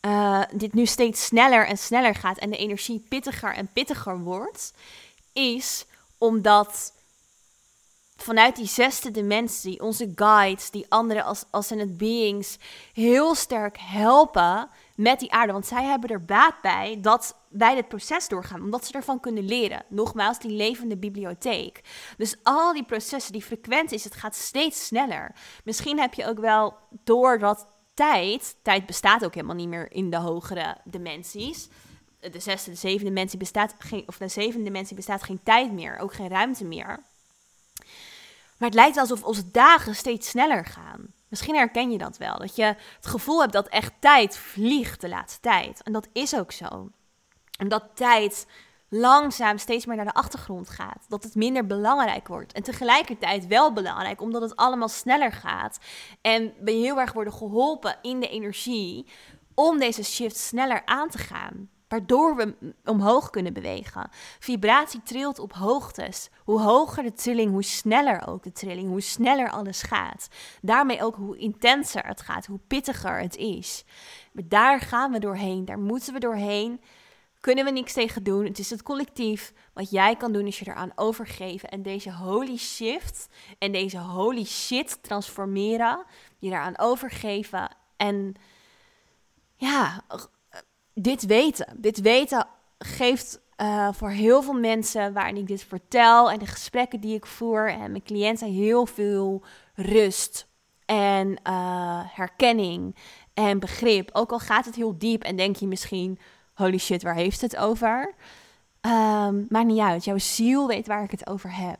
eh, dit nu steeds sneller en sneller gaat en de energie pittiger en pittiger wordt, is omdat vanuit die zesde dimensie, onze guides, die andere als, als het beings, heel sterk helpen met die aarde. Want zij hebben er baat bij dat wij dit proces doorgaan, omdat ze ervan kunnen leren. Nogmaals, die levende bibliotheek. Dus al die processen, die frequenties, het gaat steeds sneller. Misschien heb je ook wel door dat tijd, tijd bestaat ook helemaal niet meer in de hogere dimensies. De zesde, de zevende dimensie bestaat geen, of de zevende dimensie bestaat geen tijd meer, ook geen ruimte meer. Maar het lijkt alsof onze dagen steeds sneller gaan. Misschien herken je dat wel. Dat je het gevoel hebt dat echt tijd vliegt de laatste tijd. En dat is ook zo. En dat tijd langzaam steeds meer naar de achtergrond gaat. Dat het minder belangrijk wordt. En tegelijkertijd wel belangrijk, omdat het allemaal sneller gaat. En we heel erg worden geholpen in de energie om deze shift sneller aan te gaan waardoor we omhoog kunnen bewegen. Vibratie trilt op hoogtes. Hoe hoger de trilling, hoe sneller ook de trilling, hoe sneller alles gaat. Daarmee ook hoe intenser het gaat, hoe pittiger het is. Maar daar gaan we doorheen, daar moeten we doorheen. Kunnen we niks tegen doen. Het is het collectief. Wat jij kan doen is je eraan overgeven. En deze holy shift en deze holy shit transformeren. Je eraan overgeven. En ja, dit weten. Dit weten geeft uh, voor heel veel mensen waarin ik dit vertel en de gesprekken die ik voer en mijn cliënten heel veel rust en uh, herkenning en begrip. Ook al gaat het heel diep en denk je misschien, holy shit, waar heeft het over? Um, maakt niet uit, jouw ziel weet waar ik het over heb.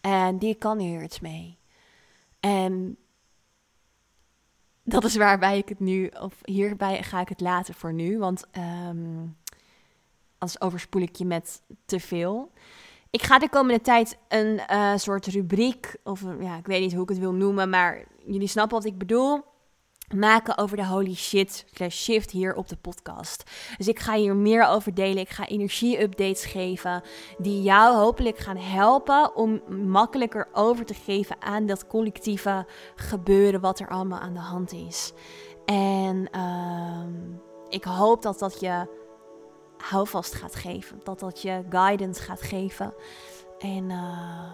En die kan hier iets mee. En dat is waarbij ik het nu, of hierbij ga ik het laten voor nu, want um, anders overspoel ik je met te veel. Ik ga de komende tijd een uh, soort rubriek, of ja, ik weet niet hoe ik het wil noemen, maar jullie snappen wat ik bedoel maken over de holy shit slash shift hier op de podcast. Dus ik ga hier meer over delen. Ik ga energie-updates geven die jou hopelijk gaan helpen om makkelijker over te geven aan dat collectieve gebeuren wat er allemaal aan de hand is. En uh, ik hoop dat dat je houvast gaat geven, dat dat je guidance gaat geven. En uh,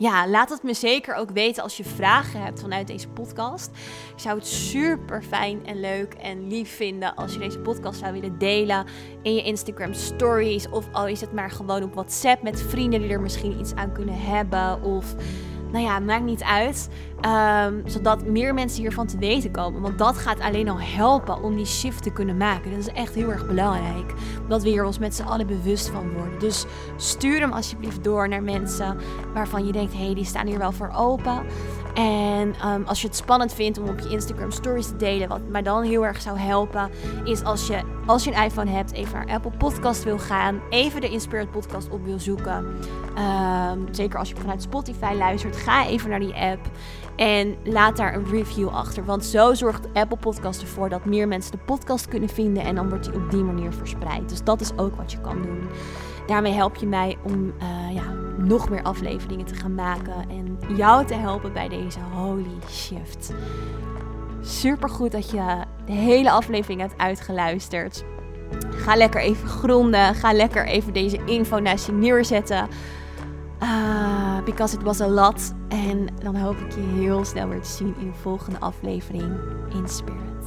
ja, laat het me zeker ook weten als je vragen hebt vanuit deze podcast. Ik zou het super fijn en leuk en lief vinden als je deze podcast zou willen delen in je Instagram stories. Of al is het maar gewoon op WhatsApp met vrienden die er misschien iets aan kunnen hebben. Of nou ja, maakt niet uit. Ehm, zodat meer mensen hiervan te weten komen. Want dat gaat alleen al helpen om die shift te kunnen maken. Dat is echt heel erg belangrijk. Dat we hier ons met z'n allen bewust van worden. Dus stuur hem alsjeblieft door naar mensen waarvan je denkt: hé, hey, die staan hier wel voor open. En ehm, als je het spannend vindt om op je Instagram stories te delen, wat mij dan heel erg zou helpen, is als je, als je een iPhone hebt, even naar Apple Podcast wil gaan, even de Inspired Podcast op wil zoeken. Ehm, zeker als je vanuit Spotify luistert, ga even naar die app en laat daar een review achter. Want zo zorgt Apple Podcast ervoor dat meer mensen de podcast kunnen vinden en dan wordt die op die manier verspreid. Dus dat is ook wat je kan doen. Daarmee help je mij om uh, ja, nog meer afleveringen te gaan maken en jou te helpen bij deze holy shift. Super goed dat je de hele aflevering hebt uitgeluisterd. Ga lekker even gronden. Ga lekker even deze info naast je neerzetten. Uh, because it was a lot. En dan hoop ik je heel snel weer te zien in de volgende aflevering in Spirit.